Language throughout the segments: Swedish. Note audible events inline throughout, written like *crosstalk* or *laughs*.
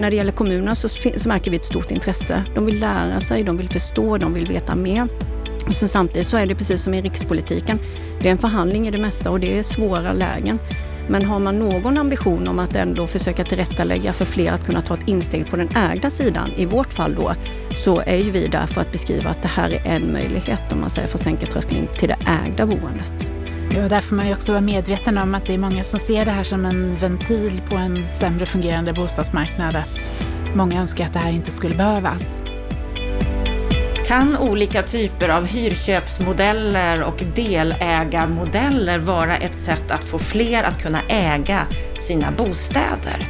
när det gäller kommunerna så, så märker vi ett stort intresse. De vill lära sig, de vill förstå, de vill veta mer. Och sen samtidigt så är det precis som i rikspolitiken. Det är en förhandling i det mesta och det är svåra lägen. Men har man någon ambition om att ändå försöka tillrättalägga för fler att kunna ta ett insteg på den ägda sidan, i vårt fall då, så är ju vi där för att beskriva att det här är en möjlighet om man säger för att sänka tröskeln till det ägda boendet. Ja, där får man ju också vara medveten om att det är många som ser det här som en ventil på en sämre fungerande bostadsmarknad. Att många önskar att det här inte skulle behövas. Kan olika typer av hyrköpsmodeller och delägarmodeller vara ett sätt att få fler att kunna äga sina bostäder?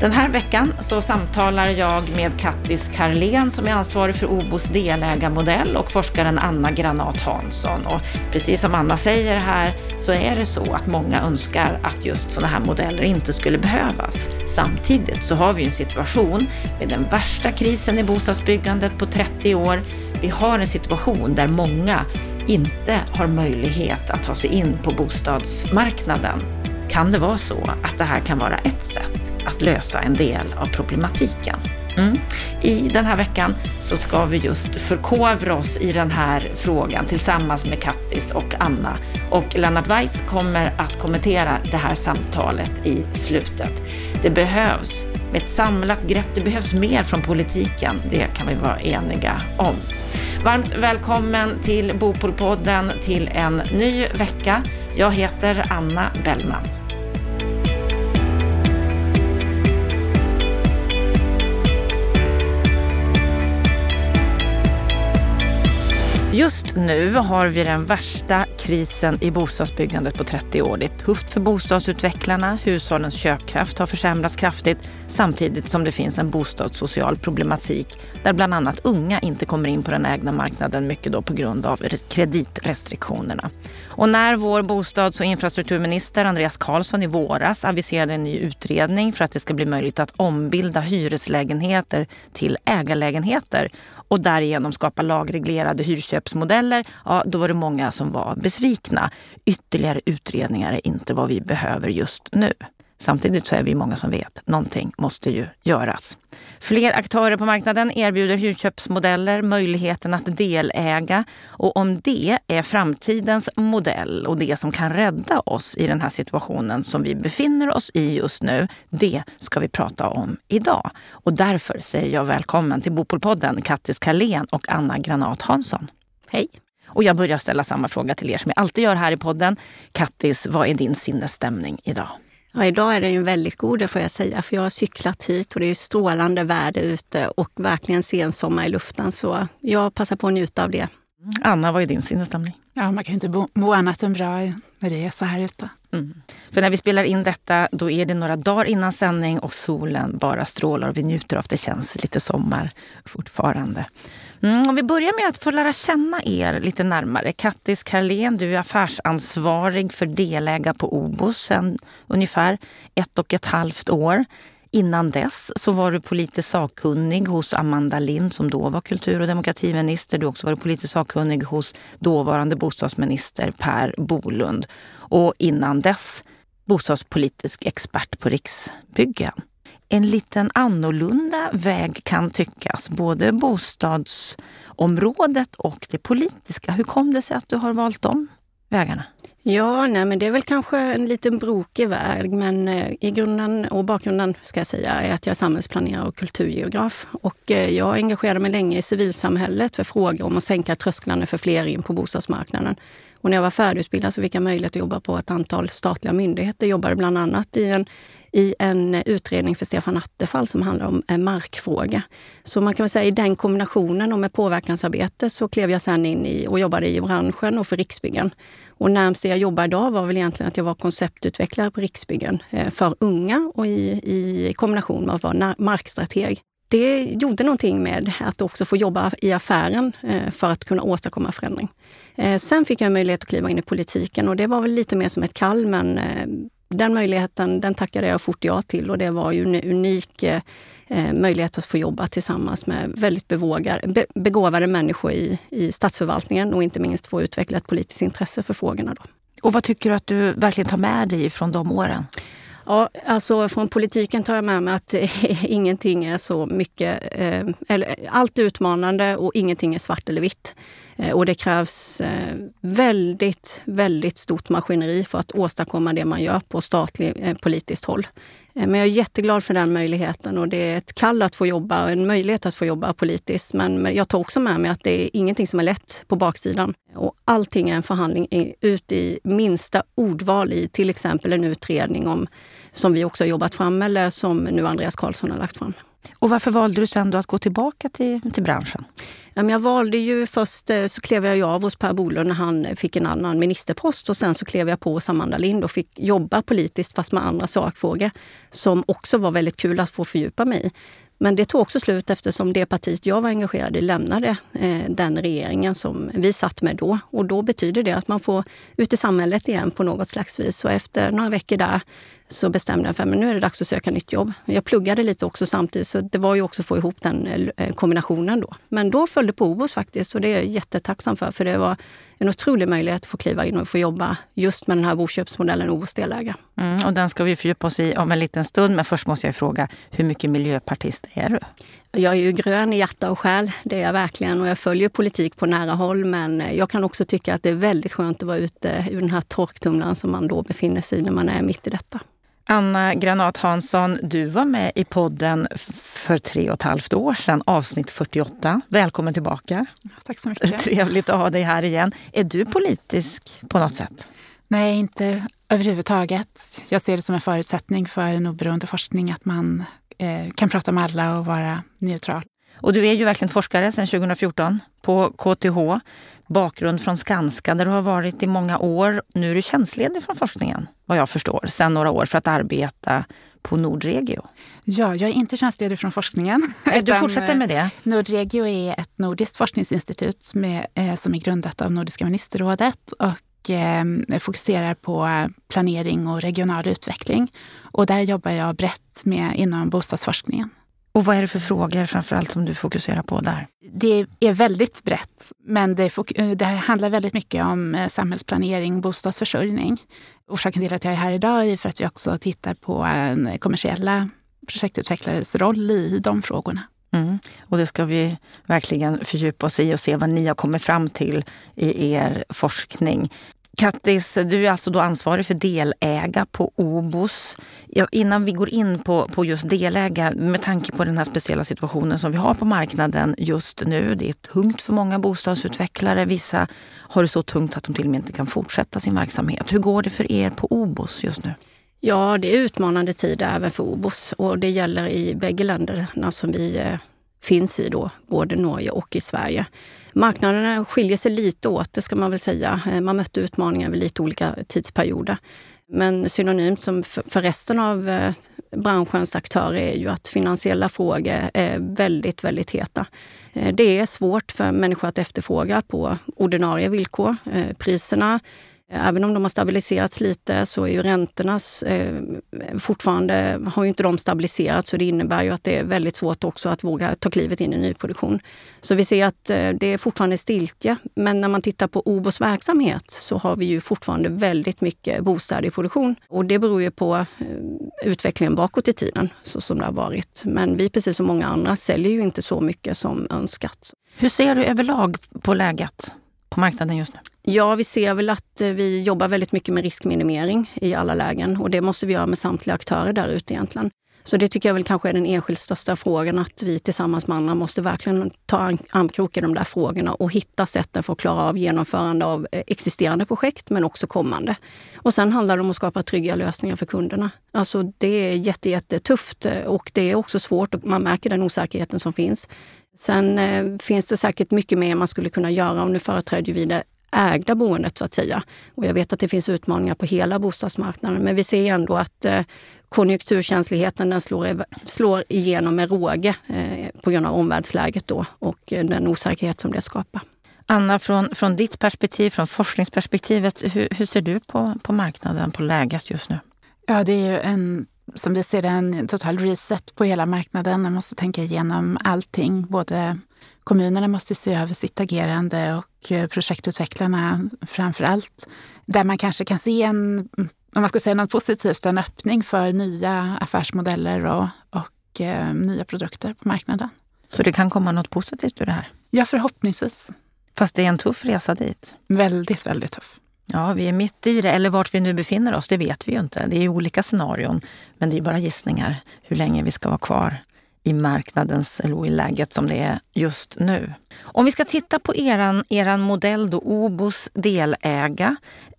Den här veckan så samtalar jag med Kattis Karlén som är ansvarig för OBOs delägarmodell och forskaren Anna Granat Hansson. Och precis som Anna säger här så är det så att många önskar att just sådana här modeller inte skulle behövas. Samtidigt så har vi en situation med den värsta krisen i bostadsbyggandet på 30 år. Vi har en situation där många inte har möjlighet att ta sig in på bostadsmarknaden kan det vara så att det här kan vara ett sätt att lösa en del av problematiken. Mm. I den här veckan så ska vi just förkovra oss i den här frågan tillsammans med Kattis och Anna. Och Lennart Weiss kommer att kommentera det här samtalet i slutet. Det behövs ett samlat grepp, det behövs mer från politiken, det kan vi vara eniga om. Varmt välkommen till Bopolpodden till en ny vecka. Jag heter Anna Bellman. Nu har vi den värsta krisen i bostadsbyggandet på 30 år. Det är tufft för bostadsutvecklarna, hushållens köpkraft har försämrats kraftigt samtidigt som det finns en bostadssocial problematik där bland annat unga inte kommer in på den ägda marknaden mycket då på grund av kreditrestriktionerna. Och när vår bostads och infrastrukturminister Andreas Karlsson i våras aviserade en ny utredning för att det ska bli möjligt att ombilda hyreslägenheter till ägarlägenheter och därigenom skapa lagreglerade hyrköpsmodeller, ja då var det många som var besvikna. Ytterligare utredningar är inte vad vi behöver just nu. Samtidigt så är vi många som vet, någonting måste ju göras. Fler aktörer på marknaden erbjuder hyrköpsmodeller, möjligheten att deläga. Och om det är framtidens modell och det som kan rädda oss i den här situationen som vi befinner oss i just nu, det ska vi prata om idag. Och därför säger jag välkommen till Bopolpodden Kattis Karlén och Anna Granat Hansson. Hej! Och jag börjar ställa samma fråga till er som jag alltid gör här i podden. Kattis, vad är din sinnesstämning idag? Ja, idag är den ju väldigt god, det får jag säga, för jag har cyklat hit och det är strålande väder ute och verkligen sensommar i luften. Så jag passar på att njuta av det. Anna, vad är din sinnesstämning? Ja, man kan inte bo, må annat än bra när det är så här ute. Mm. För när vi spelar in detta, då är det några dagar innan sändning och solen bara strålar och vi njuter av det känns lite sommar fortfarande. Mm, om vi börjar med att få lära känna er lite närmare. Kattis Karlén, du är affärsansvarig för delägare på Obos sedan ungefär ett och ett halvt år. Innan dess så var du politiskt sakkunnig hos Amanda Lind som då var kultur och demokratiminister. Du har också varit politiskt sakkunnig hos dåvarande bostadsminister Per Bolund. Och innan dess bostadspolitisk expert på Riksbyggen en liten annorlunda väg kan tyckas. Både bostadsområdet och det politiska. Hur kom det sig att du har valt de vägarna? Ja, nej, men det är väl kanske en liten brokig väg, men eh, i grunden och bakgrunden ska jag säga är att jag är samhällsplanerare och kulturgeograf. Och eh, jag engagerade mig länge i civilsamhället för frågor om att sänka trösklarna för fler in på bostadsmarknaden. Och när jag var färdigutbildad så fick jag möjlighet att jobba på ett antal statliga myndigheter. Jag jobbade bland annat i en, i en utredning för Stefan Attefall som handlar om en markfråga. Så man kan väl säga i den kombinationen och med påverkansarbete så klev jag sen in i och jobbade i branschen och för Riksbyggen. Och närmast jag jobbar idag var väl egentligen att jag var konceptutvecklare på Riksbyggen eh, för unga och i, i kombination med att vara markstrateg det gjorde någonting med att också få jobba i affären eh, för att kunna åstadkomma förändring. Sen fick jag möjlighet att kliva in i politiken och det var väl lite mer som ett kall, men den möjligheten den tackade jag fort ja till och det var ju en unik möjlighet att få jobba tillsammans med väldigt bevågar, begåvade människor i, i statsförvaltningen och inte minst få utveckla ett politiskt intresse för frågorna. Då. Och vad tycker du att du verkligen tar med dig från de åren? Ja, alltså från politiken tar jag med mig att *laughs* ingenting är så mycket... Eh, eller, allt är utmanande och ingenting är svart eller vitt. Eh, och det krävs eh, väldigt, väldigt stort maskineri för att åstadkomma det man gör på statligt eh, politiskt håll. Men jag är jätteglad för den möjligheten och det är ett kall att få jobba och en möjlighet att få jobba politiskt. Men jag tar också med mig att det är ingenting som är lätt på baksidan. Och allting är en förhandling ut i minsta ordval i till exempel en utredning om, som vi också har jobbat fram eller som nu Andreas Karlsson har lagt fram. Och varför valde du sen då att gå tillbaka till, till branschen? Jag valde ju först eh, så klev jag av hos Per Bolund när han fick en annan ministerpost och sen så klev jag på hos Amanda Lind och fick jobba politiskt fast med andra sakfrågor som också var väldigt kul att få fördjupa mig i. Men det tog också slut eftersom det partiet jag var engagerad i lämnade eh, den regeringen som vi satt med då. Och då betyder det att man får ut i samhället igen på något slags vis. Och efter några veckor där så bestämde jag att nu är det dags att söka nytt jobb. Jag pluggade lite också samtidigt så det var ju också att få ihop den eh, kombinationen då. Men då följde på OBOS faktiskt och det är jag jättetacksam för. För det var en otrolig möjlighet att få kliva in och få jobba just med den här boköpsmodellen OBOS delägare. Mm, och den ska vi fördjupa oss i om en liten stund. Men först måste jag fråga, hur mycket miljöpartist är du? Jag är ju grön i hjärta och själ, det är jag verkligen. Och jag följer politik på nära håll. Men jag kan också tycka att det är väldigt skönt att vara ute ur den här torktumlaren som man då befinner sig i när man är mitt i detta. Anna Granat Hansson, du var med i podden för tre och ett halvt år sedan, avsnitt 48. Välkommen tillbaka. Tack så mycket. Trevligt att ha dig här igen. Är du politisk på något sätt? Nej, inte överhuvudtaget. Jag ser det som en förutsättning för en oberoende forskning att man eh, kan prata med alla och vara neutral. Och du är ju verkligen forskare sedan 2014 på KTH. Bakgrund från Skanska där du har varit i många år. Nu är du tjänstledig från forskningen, vad jag förstår, sedan några år för att arbeta på Nordregio. Ja, jag är inte tjänstledig från forskningen. *laughs* Du fortsätter med det? Eh, Nordregio är ett nordiskt forskningsinstitut med, eh, som är grundat av Nordiska ministerrådet och eh, fokuserar på planering och regional utveckling. Och där jobbar jag brett med inom bostadsforskningen. Och vad är det för frågor framförallt som du fokuserar på där? Det är väldigt brett, men det, det handlar väldigt mycket om eh, samhällsplanering, bostadsförsörjning. Orsaken till att jag är här idag är för att vi också tittar på kommersiella projektutvecklares roll i de frågorna. Mm. Och det ska vi verkligen fördjupa oss i och se vad ni har kommit fram till i er forskning. Kattis, du är alltså då ansvarig för deläga på OBOS. Ja, innan vi går in på, på just deläga, med tanke på den här speciella situationen som vi har på marknaden just nu. Det är tungt för många bostadsutvecklare. Vissa har det så tungt att de till och med inte kan fortsätta sin verksamhet. Hur går det för er på OBOS just nu? Ja, det är utmanande tider även för OBOS och det gäller i bägge länderna som vi eh, finns i då, både Norge och i Sverige. Marknaderna skiljer sig lite åt, det ska man väl säga. Eh, man mötte utmaningar vid lite olika tidsperioder. Men synonymt som för resten av eh, branschens aktörer är ju att finansiella frågor är väldigt, väldigt heta. Eh, det är svårt för människor att efterfråga på ordinarie villkor. Priserna Även om de har stabiliserats lite så är ju räntorna eh, fortfarande, har ju inte de stabiliserats så det innebär ju att det är väldigt svårt också att våga ta klivet in i nyproduktion. Så vi ser att eh, det är fortfarande stiltje. Men när man tittar på OBOs verksamhet så har vi ju fortfarande väldigt mycket bostäder i produktion. Och det beror ju på eh, utvecklingen bakåt i tiden så som det har varit. Men vi, precis som många andra, säljer ju inte så mycket som önskat. Hur ser du överlag på läget på marknaden just nu? Ja, vi ser väl att eh, vi jobbar väldigt mycket med riskminimering i alla lägen och det måste vi göra med samtliga aktörer där ute egentligen. Så det tycker jag väl kanske är den enskilt största frågan, att vi tillsammans med andra måste verkligen ta armkrok i de där frågorna och hitta sätten för att klara av genomförande av eh, existerande projekt, men också kommande. Och sen handlar det om att skapa trygga lösningar för kunderna. Alltså det är jättetufft eh, och det är också svårt och man märker den osäkerheten som finns. Sen eh, finns det säkert mycket mer man skulle kunna göra och nu företräder vi det ägda boendet så att säga. Och jag vet att det finns utmaningar på hela bostadsmarknaden men vi ser ändå att eh, konjunkturkänsligheten den slår, slår igenom med råge eh, på grund av omvärldsläget då och eh, den osäkerhet som det skapar. Anna, från, från ditt perspektiv, från forskningsperspektivet, hur, hur ser du på, på marknaden, på läget just nu? Ja, det är ju en som vi ser det, en total reset på hela marknaden. Man måste tänka igenom allting. Både kommunerna måste se över sitt agerande och eh, projektutvecklarna framför allt. Där man kanske kan se en om man ska säga något positivt, en öppning för nya affärsmodeller och, och eh, nya produkter på marknaden. Så det kan komma något positivt ur det här? Ja, förhoppningsvis. Fast det är en tuff resa dit? Väldigt, väldigt tuff. Ja, vi är mitt i det. Eller vart vi nu befinner oss, det vet vi ju inte. Det är olika scenarion, men det är bara gissningar hur länge vi ska vara kvar i marknadens, eller i läget som det är just nu. Om vi ska titta på eran, eran modell då, Obos deläga.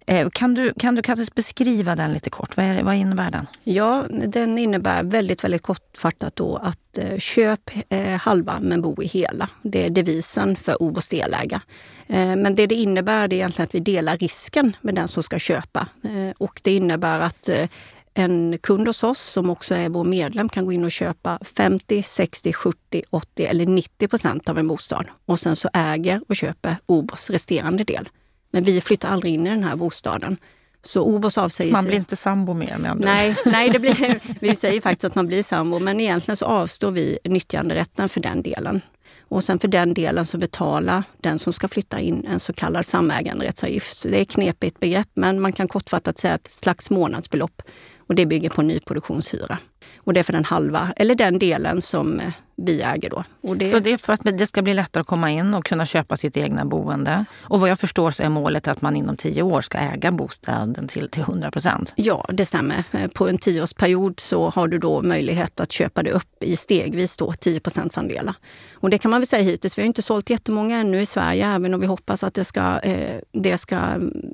Eh, kan du, kan du kanske beskriva den lite kort? Vad, är, vad innebär den? Ja, den innebär väldigt, väldigt kortfattat då att eh, köp eh, halva men bo i hela. Det är devisen för Obos deläga. Eh, men det det innebär det är egentligen att vi delar risken med den som ska köpa. Eh, och det innebär att eh, en kund hos oss som också är vår medlem kan gå in och köpa 50, 60, 70, 80 eller 90 procent av en bostad. Och sen så äger och köper OBOS resterande del. Men vi flyttar aldrig in i den här bostaden. Så OBOS avsäger Man blir inte sambo med med Nej, nej det blir, *laughs* vi säger faktiskt att man blir sambo, men egentligen så avstår vi nyttjanderätten för den delen. Och sen för den delen så betalar den som ska flytta in en så kallad samäganderättsavgift. Så det är ett knepigt begrepp, men man kan kortfattat säga ett slags månadsbelopp. Och det bygger på nyproduktionshyra. Och det är för den halva, eller den delen som eh, vi äger då. Det... Så det är för att det ska bli lättare att komma in och kunna köpa sitt egna boende. Och vad jag förstår så är målet att man inom tio år ska äga bostaden till, till 100 procent. Ja, det stämmer. Eh, på en tioårsperiod så har du då möjlighet att köpa det upp i stegvis då 10 andelar. Och det kan man väl säga hittills. Vi har inte sålt jättemånga ännu i Sverige, även om vi hoppas att det ska, eh, det ska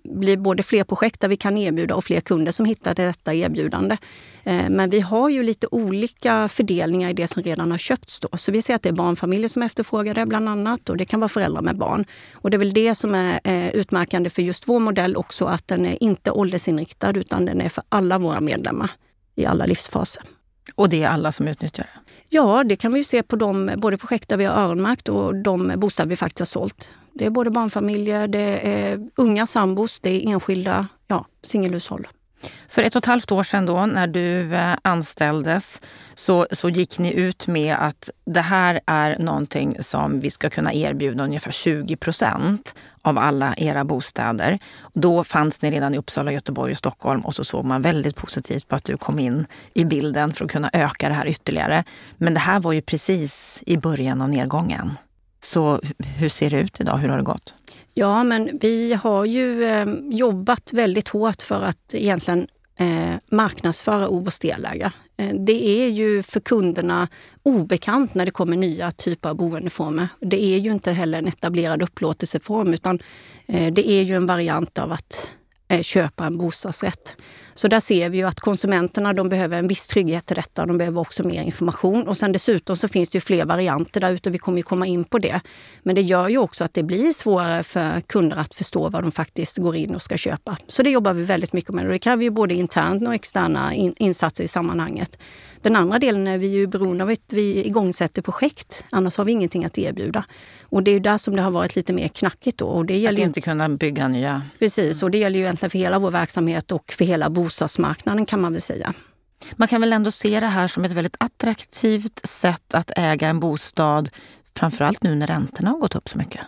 bli både fler projekt där vi kan erbjuda och fler kunder som hittar detta erbjudande. Eh, men vi har ju lite olika fördelningar i det som redan har köpts. Då. Så vi ser att det är barnfamiljer som efterfrågar det bland annat och det kan vara föräldrar med barn. Och det är väl det som är eh, utmärkande för just vår modell också, att den är inte åldersinriktad utan den är för alla våra medlemmar i alla livsfaser. Och det är alla som utnyttjar det? Ja, det kan vi ju se på de både projekt där vi har öronmärkt och de bostäder vi faktiskt har sålt. Det är både barnfamiljer, det är unga sambos, det är enskilda ja, singelhushåll. För ett och ett halvt år sedan då, när du eh, anställdes så, så gick ni ut med att det här är någonting som vi ska kunna erbjuda ungefär 20 procent av alla era bostäder. Då fanns ni redan i Uppsala, Göteborg och Stockholm och så såg man väldigt positivt på att du kom in i bilden för att kunna öka det här ytterligare. Men det här var ju precis i början av nedgången. Så hur ser det ut idag? Hur har det gått? Ja, men vi har ju eh, jobbat väldigt hårt för att egentligen eh, marknadsföra OBOS delägare. Eh, det är ju för kunderna obekant när det kommer nya typer av boendeformer. Det är ju inte heller en etablerad upplåtelseform utan eh, det är ju en variant av att Eh, köpa en bostadsrätt. Så där ser vi ju att konsumenterna de behöver en viss trygghet till detta. De behöver också mer information. Och sen dessutom så finns det ju fler varianter där ute. Vi kommer ju komma in på det. Men det gör ju också att det blir svårare för kunder att förstå vad de faktiskt går in och ska köpa. Så det jobbar vi väldigt mycket med. Och det kräver ju både internt och externa in insatser i sammanhanget. Den andra delen är vi ju beroende av att vi igångsätter projekt. Annars har vi ingenting att erbjuda. Och det är där som det har varit lite mer knackigt. Då. Och det gäller att inte kunna bygga nya... Precis, och det gäller ju egentligen för hela vår verksamhet och för hela bostadsmarknaden kan man väl säga. Man kan väl ändå se det här som ett väldigt attraktivt sätt att äga en bostad, framförallt nu när räntorna har gått upp så mycket?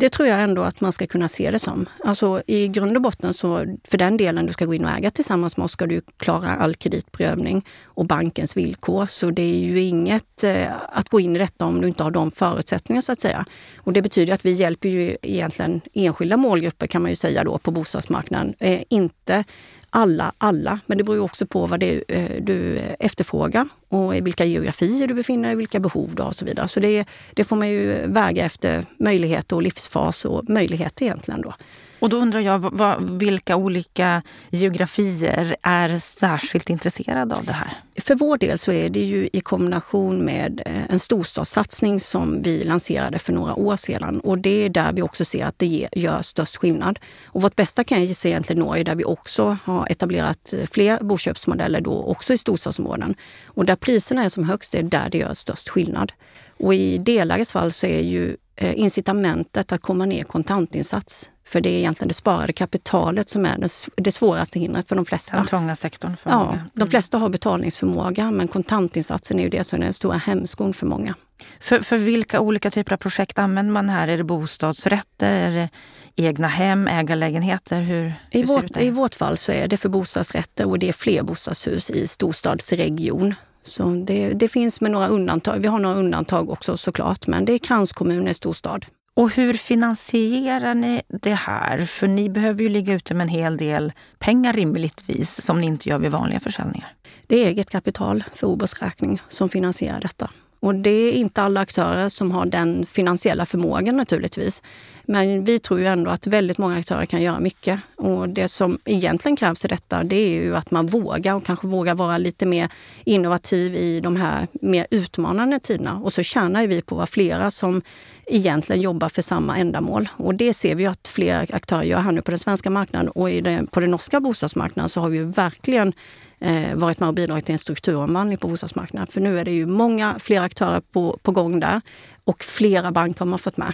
Det tror jag ändå att man ska kunna se det som. Alltså i grund och botten så för den delen du ska gå in och äga tillsammans med oss ska du klara all kreditprövning och bankens villkor. Så det är ju inget eh, att gå in i detta om du inte har de förutsättningarna så att säga. Och det betyder att vi hjälper ju egentligen enskilda målgrupper kan man ju säga då på bostadsmarknaden. Eh, inte alla, alla, men det beror ju också på vad det är du eh, efterfrågar och i vilka geografier du befinner dig, vilka behov du har och så vidare. Så det, det får man ju väga efter möjligheter och livsfas och möjligheter egentligen då. Och då undrar jag, vad, vilka olika geografier är särskilt intresserade av det här? För vår del så är det ju i kombination med eh, en storstadssatsning som vi lanserade för några år sedan. Och det är där vi också ser att det gör störst skillnad. Och vårt bästa kan jag se egentligen Norge där vi också har etablerat eh, fler boköpsmodeller då också i storstadsområden. Och där priserna är som högst, det är där det gör störst skillnad. Och i delägares fall så är ju eh, incitamentet att komma ner kontantinsats för det är egentligen det sparade kapitalet som är det svåraste hindret för de flesta. Den trånga sektorn för ja, många. Mm. De flesta har betalningsförmåga men kontantinsatsen är ju det som är den stora hämskon för många. För, för vilka olika typer av projekt använder man här? Är det bostadsrätter, är det egna hem, ägarlägenheter? Hur, I, hur vårt, I vårt fall så är det för bostadsrätter och det är flerbostadshus i storstadsregion. Så det, det finns med några undantag. Vi har några undantag också såklart, men det är kranskommuner, storstad. Och hur finansierar ni det här? För ni behöver ju ligga ute med en hel del pengar rimligtvis som ni inte gör vid vanliga försäljningar. Det är eget kapital för OBOS räkning som finansierar detta. Och det är inte alla aktörer som har den finansiella förmågan naturligtvis. Men vi tror ju ändå att väldigt många aktörer kan göra mycket. Och det som egentligen krävs i detta, det är ju att man vågar och kanske vågar vara lite mer innovativ i de här mer utmanande tiderna. Och så tjänar vi på att vara flera som egentligen jobbar för samma ändamål. Och det ser vi att fler aktörer gör här nu på den svenska marknaden och på den norska bostadsmarknaden så har vi verkligen eh, varit med och bidragit till en strukturomvandling på bostadsmarknaden. För nu är det ju många fler aktörer på, på gång där och flera banker har man fått med.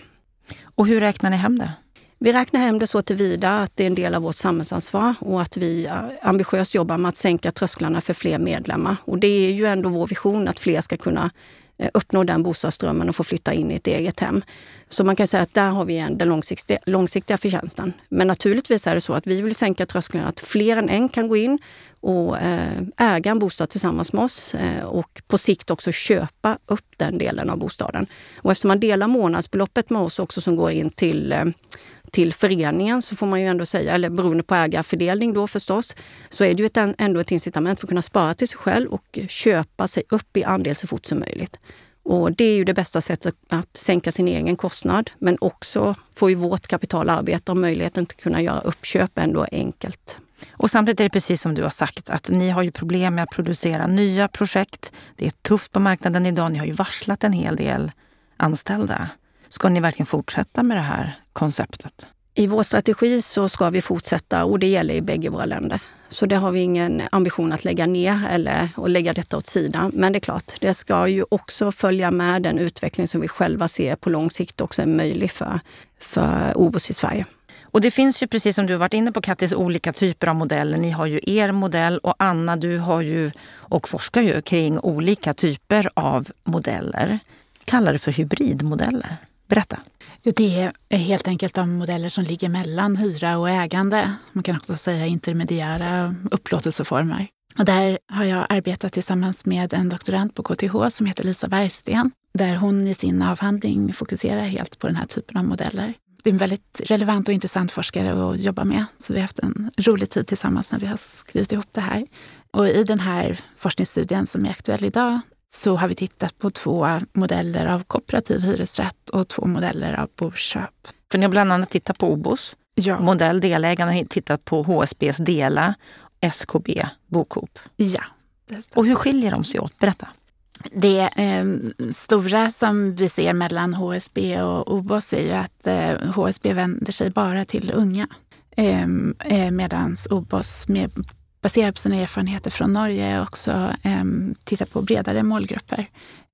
Och hur räknar ni hem det? Vi räknar hem det så tillvida att det är en del av vårt samhällsansvar och att vi ambitiöst jobbar med att sänka trösklarna för fler medlemmar. Och det är ju ändå vår vision att fler ska kunna Eh, Eh, uppnå den bostadsdrömmen och få flytta in i ett eget hem. Så man kan säga att där har vi den långsiktiga, långsiktiga förtjänsten. Men naturligtvis är det så att vi vill sänka trösklarna, att fler än en kan gå in och eh, äga en bostad tillsammans med oss eh, och på sikt också köpa upp den delen av bostaden. Och eftersom man delar månadsbeloppet med oss också som går in till till föreningen så får man ju ändå säga, eller beroende på ägarfördelning då förstås, så är det ju ett, ändå ett incitament för att kunna spara till sig själv och köpa sig upp i andel så fort som möjligt. Och det är ju det bästa sättet att sänka sin egen kostnad, men också får ju vårt kapital arbeta och möjligheten att kunna göra uppköp ändå enkelt. Och samtidigt är det precis som du har sagt, att ni har ju problem med att producera nya projekt. Det är tufft på marknaden idag. Ni har ju varslat en hel del anställda. Ska ni verkligen fortsätta med det här konceptet? I vår strategi så ska vi fortsätta och det gäller i bägge våra länder. Så det har vi ingen ambition att lägga ner eller att lägga detta åt sidan. Men det är klart, det ska ju också följa med den utveckling som vi själva ser på lång sikt också är möjlig för, för OBOS i Sverige. Och det finns ju precis som du varit inne på Kattis, olika typer av modeller. Ni har ju er modell och Anna, du har ju och forskar ju kring olika typer av modeller. Kallar det för hybridmodeller. Berätta. Det är helt enkelt de modeller som ligger mellan hyra och ägande. Man kan också säga intermediära upplåtelseformer. Och där har jag arbetat tillsammans med en doktorand på KTH som heter Lisa Bergsten, där hon i sin avhandling fokuserar helt på den här typen av modeller. Det är en väldigt relevant och intressant forskare att jobba med. Så vi har haft en rolig tid tillsammans när vi har skrivit ihop det här. Och i den här forskningsstudien som är aktuell idag så har vi tittat på två modeller av kooperativ hyresrätt och två modeller av boköp. För ni har bland annat tittat på OBOS ja. modell, delägarna har tittat på HSBs Dela, SKB, Bokoop. Ja. Och hur skiljer de sig åt? Berätta. Det eh, stora som vi ser mellan HSB och OBOS är ju att eh, HSB vänder sig bara till unga. Ehm, eh, Medan OBOS med baserat på sina erfarenheter från Norge också ehm, titta på bredare målgrupper.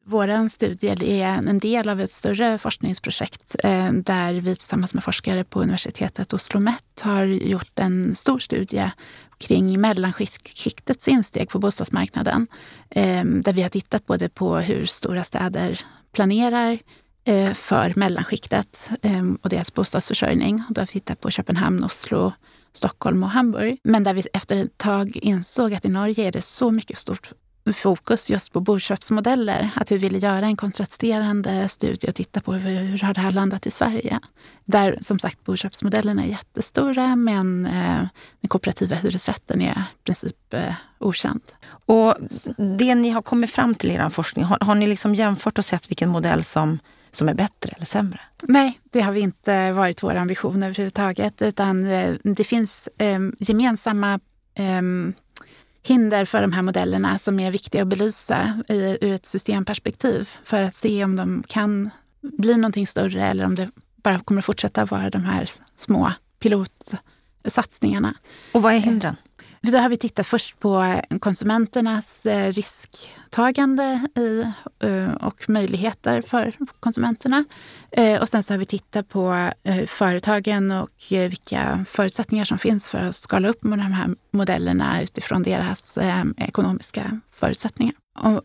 Vår studie är en del av ett större forskningsprojekt eh, där vi tillsammans med forskare på universitetet Oslo-Met har gjort en stor studie kring mellanskiktets insteg på bostadsmarknaden. Ehm, där vi har tittat både på hur stora städer planerar eh, för mellanskiktet ehm, och deras bostadsförsörjning. då har vi tittat på Köpenhamn, Oslo, Stockholm och Hamburg. Men där vi efter ett tag insåg att i Norge är det så mycket stort fokus just på boköpsmodeller. Att vi ville göra en kontrasterande studie och titta på hur, hur har det här landat i Sverige. Där som sagt boköpsmodellerna är jättestora men eh, den kooperativa hyresrätten är i princip eh, okänd. Och det ni har kommit fram till i er forskning, har, har ni liksom jämfört och sett vilken modell som som är bättre eller sämre? Nej, det har vi inte varit vår ambition överhuvudtaget. Utan eh, det finns eh, gemensamma eh, hinder för de här modellerna som är viktiga att belysa i, ur ett systemperspektiv för att se om de kan bli någonting större eller om det bara kommer att fortsätta vara de här små pilotsatsningarna. Och vad är hindren? Då har vi tittat först på eh, konsumenternas eh, risktagande i, eh, och möjligheter för konsumenterna. Och sen så har vi tittat på företagen och vilka förutsättningar som finns för att skala upp med de här modellerna utifrån deras ekonomiska förutsättningar.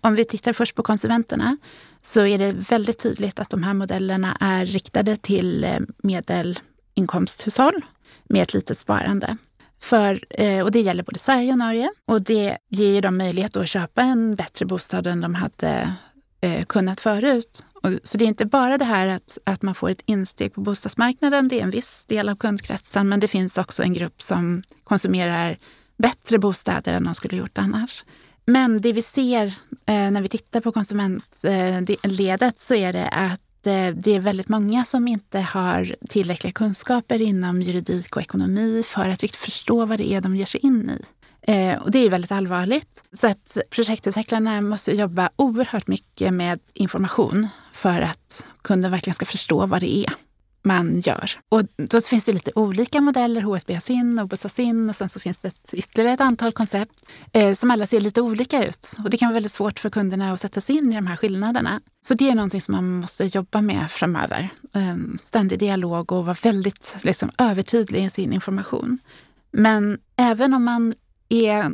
om, vi tittar först på konsumenterna så är det väldigt tydligt att de här modellerna är riktade till medelinkomsthushåll med ett litet sparande. För, eh, och det gäller både Sverige och Norge. Och det ger dem möjlighet att köpa en bättre bostad än de hade eh, kunnat förut. Så det är inte bara det här att, att man får ett insteg på bostadsmarknaden. Det är en viss del av kundkretsen, men det finns också en grupp som konsumerar bättre bostäder än de skulle gjort annars. Men det vi ser eh, när vi tittar på konsumentledet eh, så är det att Eh, det är väldigt många som inte har tillräckliga kunskaper inom juridik och ekonomi för att riktigt förstå vad det är de ger sig in i. Eh, och det är väldigt allvarligt. Så att projektutvecklarna måste jobba oerhört mycket med information för att kunden verkligen ska förstå vad det är man gör. Och då finns det lite olika modeller, HSB har SIN och har SIN och sen så finns det ett, ytterligare ett antal koncept eh, som alla ser lite olika ut. Och det kan vara väldigt svårt för kunderna att sätta sig in i de här skillnaderna. Så det är någonting som man måste jobba med framöver. Eh, ständig dialog och vara väldigt liksom, övertydlig i sin information. Men även om man är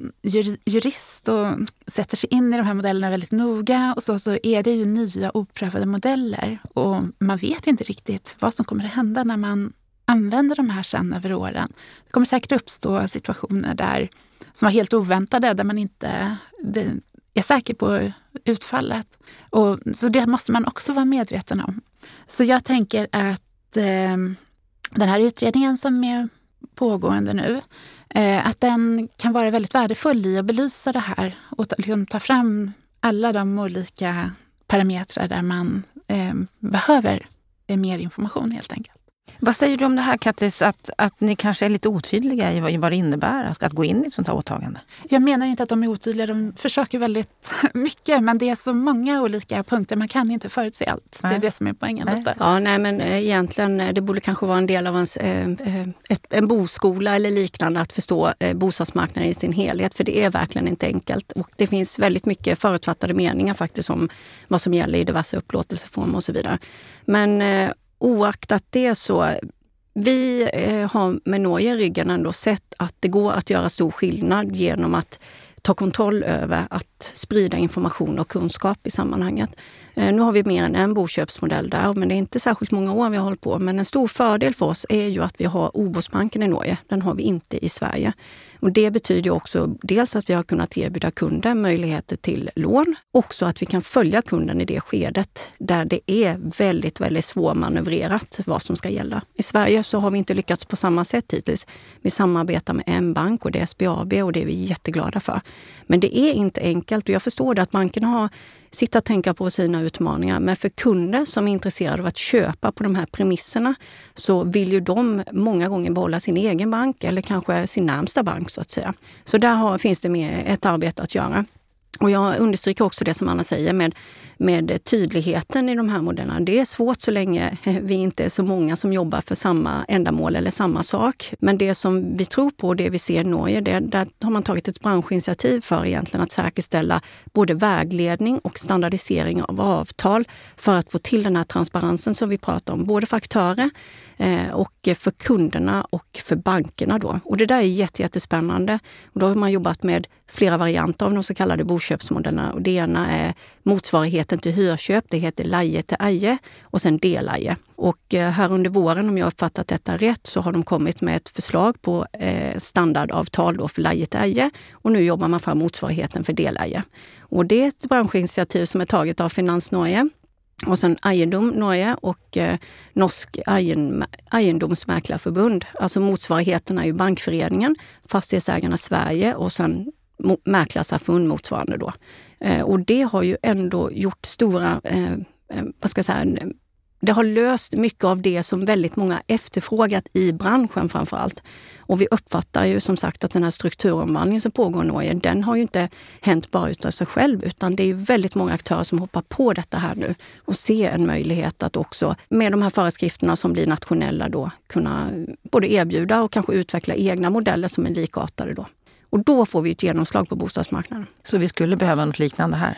jurist och sätter sig in i de här modellerna väldigt noga och så, så är det ju nya oprövade modeller. Och man vet inte riktigt vad som kommer att hända när man använder de här sen över åren. Det kommer säkert uppstå situationer där, som var helt oväntade, där man inte är säker på utfallet. Och, så det måste man också vara medveten om. Så jag tänker att eh, den här utredningen som är pågående nu, eh, att den kan vara väldigt värdefull i att belysa det här och ta, liksom, ta fram alla de olika parametrar där man eh, behöver eh, mer information helt enkelt. Vad säger du om det här Kattis, att, att ni kanske är lite otydliga i vad, det innebär att, gå in i ett sånt här åtagande? Jag menar inte att de är otydliga, de försöker väldigt *laughs* mycket men det är så många olika punkter, man kan inte förutse allt. Nej. Det är det som är poängen. Nej. Ja, nej men eh, egentligen, eh, det borde kanske vara en del av ens, eh, ett, en boskola eller liknande att förstå bostadsmarknaden i sin helhet, för det är verkligen inte enkelt. Och det finns väldigt mycket förutfattade meningar faktiskt om vad som gäller i diverse upplåtelseformer och så vidare. Men oaktat det så vi eh, har med Norge i ryggen ändå sett att det går att göra stor skillnad genom att ta kontroll över att sprida information och kunskap i sammanhanget. Eh, nu har vi mer än en boköpsmodell där, men det är inte särskilt många år vi har hållit på. Men en stor fördel för oss är ju att vi har Obosbanken i Norge. Den har vi inte i Sverige. Och det betyder också dels att vi har kunnat erbjuda kunden möjligheter till lån. Också att vi kan följa kunden i det skedet där det är väldigt, väldigt svårmanövrerat vad som ska gälla. I Sverige så har vi inte lyckats på samma sätt hittills. Vi samarbetar med en bank och det är SBAB och det är vi jätteglada för. Men det är inte enkelt och jag förstår det att bankerna har sitta och tänka på sina utmaningar. Men för kunder som är intresserade av att köpa på de här premisserna så vill ju de många gånger behålla sin egen bank eller kanske sin närmsta bank så att säga. Så där har, finns det mer ett arbete att göra. Och jag understryker också det som Anna säger med, med tydligheten i de här modellerna. Det är svårt så länge *laughs* vi inte är så många som jobbar för samma ändamål eller samma sak. Men det som vi tror på och det vi ser i Norge, det, där har man tagit ett branschinitiativ för egentligen att säkerställa både vägledning och standardisering av avtal för att få till den här transparensen som vi pratar om, både för aktörer eh, och för kunderna och för bankerna. Då. Och det där är jättespännande. Och då har man jobbat med flera varianter av de så kallade boköpsmodellerna. Och det ena är motsvarigheten till hyrköp. Det heter laje till aje och sen delaje. Och eh, här under våren, om jag uppfattat detta rätt, så har de kommit med ett förslag på eh, standardavtal då för laje till aje. Och nu jobbar man fram motsvarigheten för delaje. Och det är ett branschinitiativ som är taget av Finans Norge och sen Eiendom Norge och eh, Norsk Eiendomsmäklarförbund. Alltså motsvarigheten är ju Bankföreningen, Fastighetsägarna Sverige och sen Mäklarsamfund motsvarande då. Eh, och det har ju ändå gjort stora, eh, eh, vad ska jag säga, det har löst mycket av det som väldigt många efterfrågat i branschen framför allt. Och vi uppfattar ju som sagt att den här strukturomvandlingen som pågår i Norge, den har ju inte hänt bara utav sig själv, utan det är väldigt många aktörer som hoppar på detta här nu och ser en möjlighet att också med de här föreskrifterna som blir nationella då kunna både erbjuda och kanske utveckla egna modeller som är likartade då. Och då får vi ett genomslag på bostadsmarknaden. Så vi skulle behöva något liknande här?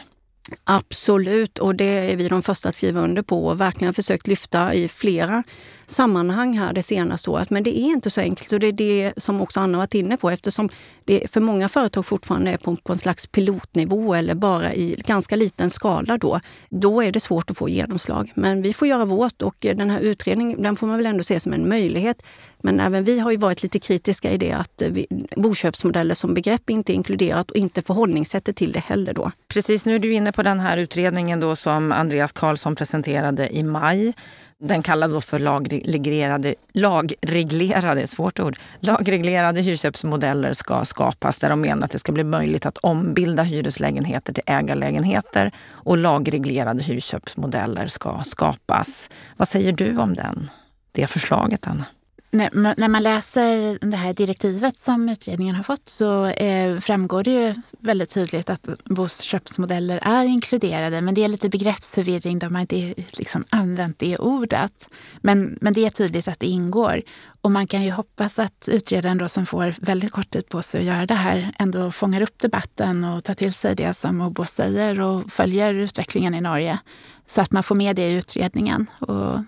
Absolut, och det är vi de första att skriva under på och verkligen försökt lyfta i flera sammanhang här det senaste året. Men det är inte så enkelt och det är det som också Anna varit inne på eftersom det för många företag fortfarande är på, på en slags pilotnivå eller bara i ganska liten skala då. Då är det svårt att få genomslag. Men vi får göra vårt och den här utredningen den får man väl ändå se som en möjlighet. Men även vi har ju varit lite kritiska i det att vi, boköpsmodeller som begrepp inte är inkluderat och inte förhållningssättet till det heller då. Precis, nu är du inne på den här utredningen då som Andreas Karlsson presenterade i maj. Den kallas då för lagreglerade, lagreglerade, svårt ord, lagreglerade hyrköpsmodeller ska skapas där de menar att det ska bli möjligt att ombilda hyreslägenheter till ägarlägenheter och lagreglerade hyrköpsmodeller ska skapas. Vad säger du om den, det förslaget, Anna? När, när man läser det här direktivet som utredningen har fått så eh, framgår det ju väldigt tydligt att boköpsmodeller är inkluderade. Men det är lite begreppsförvirring där man inte liksom använt det ordet. Men, men det är tydligt att det ingår. Och man kan ju hoppas att utredaren då som får väldigt kort tid på sig att göra det här ändå fångar upp debatten och tar till sig det som Obo säger och följer utvecklingen i Norge. Så att man får med det i utredningen. Och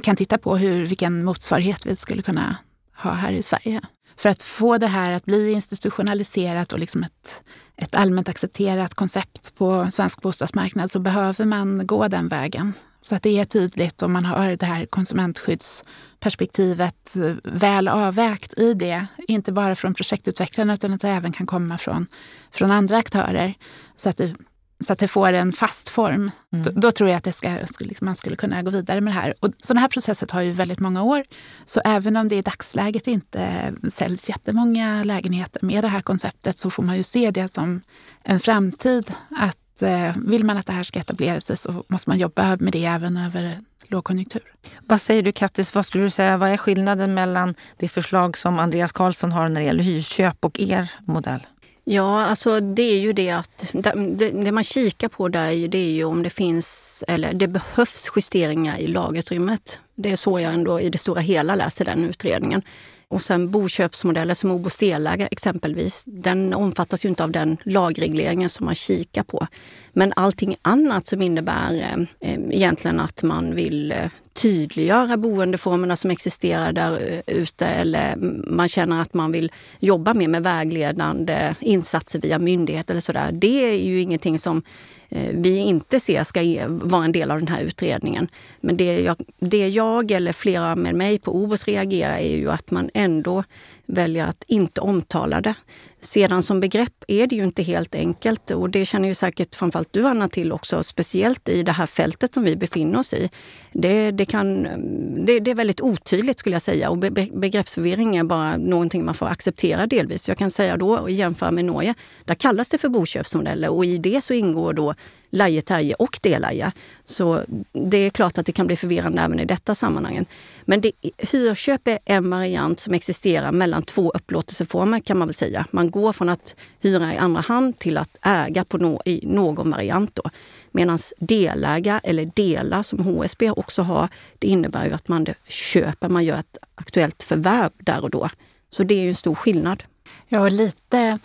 kan titta på hur, vilken motsvarighet vi skulle kunna ha här i Sverige. För att få det här att bli institutionaliserat och liksom ett, ett allmänt accepterat koncept på svensk bostadsmarknad så behöver man gå den vägen. Så att det är tydligt och man har det här konsumentskyddsperspektivet eh, väl avvägt i det. Inte bara från projektutvecklarna utan att det även kan komma från, från andra aktörer. Så att det så att det får en fast form. Mm. Då, då, tror jag att det ska, liksom, man skulle kunna gå vidare med det här. Och sådana här processer tar ju väldigt många år. Så även om det i dagsläget inte säljs jättemånga lägenheter med det här konceptet så får man ju se det som en framtid. Att eh, vill man att det här ska etablera sig så måste man jobba med det även över lågkonjunktur. Vad säger du Kattis, vad skulle du säga, vad är skillnaden mellan det förslag som Andreas Karlsson har när det gäller hyrköp och er modell? Ja, alltså det är ju det att det, det man kikar på där det är ju om det finns eller det behövs justeringar i lagutrymmet. Det är så jag ändå i det stora hela läser den utredningen. Och sen boköpsmodeller som Obo Stelägare exempelvis, den omfattas ju inte av den lagregleringen som man kikar på. Men allting annat som innebär eh, eh egentligen att man vill eh, tydliggöra boendeformerna som existerar där eh, ute eller man känner att man vill jobba mer med vägledande insatser via myndighet eller sådär. Det är ju ingenting som eh, vi inte ser ska vara en del av den här utredningen. Men det jag, det jag eller flera med mig på OBOS reagerar är ju att man ändå väljer att inte omtala det. Sedan som begrepp är det ju inte helt enkelt och det känner ju säkert framförallt du Anna till också, speciellt i det här fältet som vi befinner oss i. Det, det, kan, mm, det, det är väldigt otydligt skulle jag säga och be, begreppsförvirring är bara någonting man får acceptera delvis. Jag kan säga då, och jämföra med Norge, där kallas det för boköpsmodeller och i det så ingår då leje, och delaje. Så det är klart att det kan bli förvirrande även i detta sammanhang. Men det, hyrköp är en variant som existerar mellan två upplåtelseformer kan man väl säga. Man går från att hyra i andra hand till att äga på no, i någon variant. Medan deläga eller dela som HSB också har, det innebär ju att man köper, man gör ett aktuellt förvärv där och då. Så det är ju en stor skillnad. Ja, och lite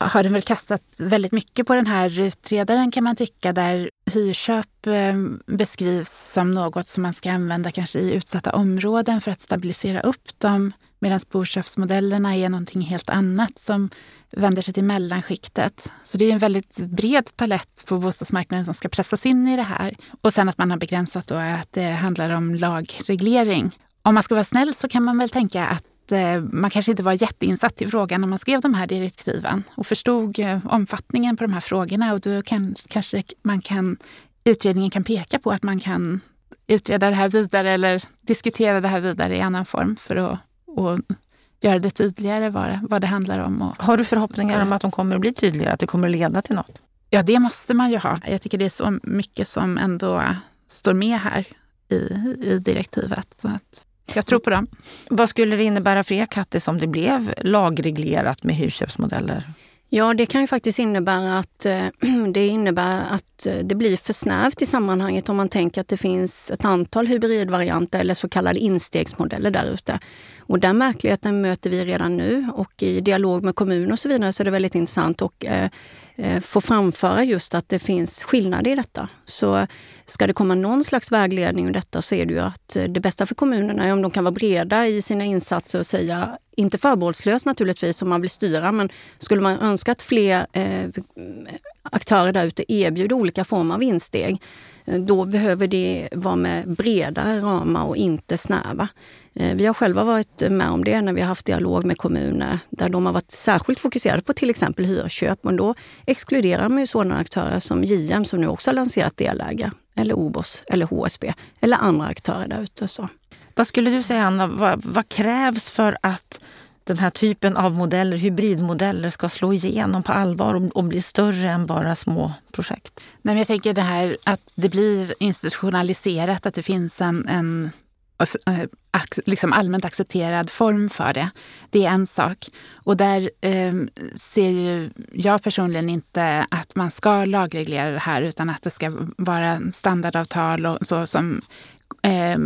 har den väl kastat väldigt mycket på den här utredaren kan man tycka, där hyrköp eh, beskrivs som något som man ska använda kanske i utsatta områden för att stabilisera upp dem. Medan boköpsmodellerna är någonting helt annat som vänder sig till mellanskiktet. Så det är en väldigt bred palett på bostadsmarknaden som ska pressas in i det här. Och sen att man har begränsat då att det handlar om lagreglering. Om man ska vara snäll så kan man väl tänka att Eh, man kanske inte var jätteinsatt i frågan när man skrev de här direktiven och förstod eh, omfattningen på de här frågorna. Och då kan, kanske man kan, utredningen kan peka på att man kan utreda det här vidare eller diskutera det här vidare i annan form för att och göra det tydligare vad det, vad det handlar om. Har du förhoppningar om att de kommer att bli tydligare, att det kommer att leda till något? Ja, det måste man ju ha. Jag tycker det är så mycket som ändå står med här i, i direktivet. Så att jag tror på dem. Vad skulle det innebära för er Kattis om det blev lagreglerat med hyrköpsmodeller? Ja, det kan ju faktiskt innebära att eh, *clears throat* det innebär att eh, det blir för snävt i sammanhanget om man tänker att det finns ett antal hybridvarianter eller så kallade instegsmodeller där ute. Och den märkligheten möter vi redan nu och i dialog med kommuner och så vidare så är det väldigt intressant. Och, eh, Eh, få framföra just att det finns skillnader i detta. Så ska det komma någon slags vägledning i detta så är det ju att eh, det bästa för kommunerna är om de kan vara breda i sina insatser och säga, inte förbehållslöst naturligtvis om man vill styra, men skulle man önska att fler eh, aktörer där ute erbjuder olika former av insteg, Eh, då behöver det vara med bredare ramar och inte snäva. Eh, vi har själva varit med om det när vi har haft dialog med kommuner där de har varit särskilt fokuserade på till exempel hyrköp. Men då exkluderar man ju sådana aktörer som JM som nu också har lanserat delägare, eller OBOS, eller HSB, eller andra aktörer där ute. Vad skulle du säga Anna, vad, vad krävs för att den här typen av modeller, hybridmodeller, ska slå igenom på allvar och, och bli större än bara små projekt? Nej, men jag tänker det här att det blir institutionaliserat, att det finns en, en eh, liksom allmänt accepterad form för det. Det är en sak. Och där eh, ser ju jag personligen inte att man ska lagreglera det här utan att det ska vara standardavtal och så som eh,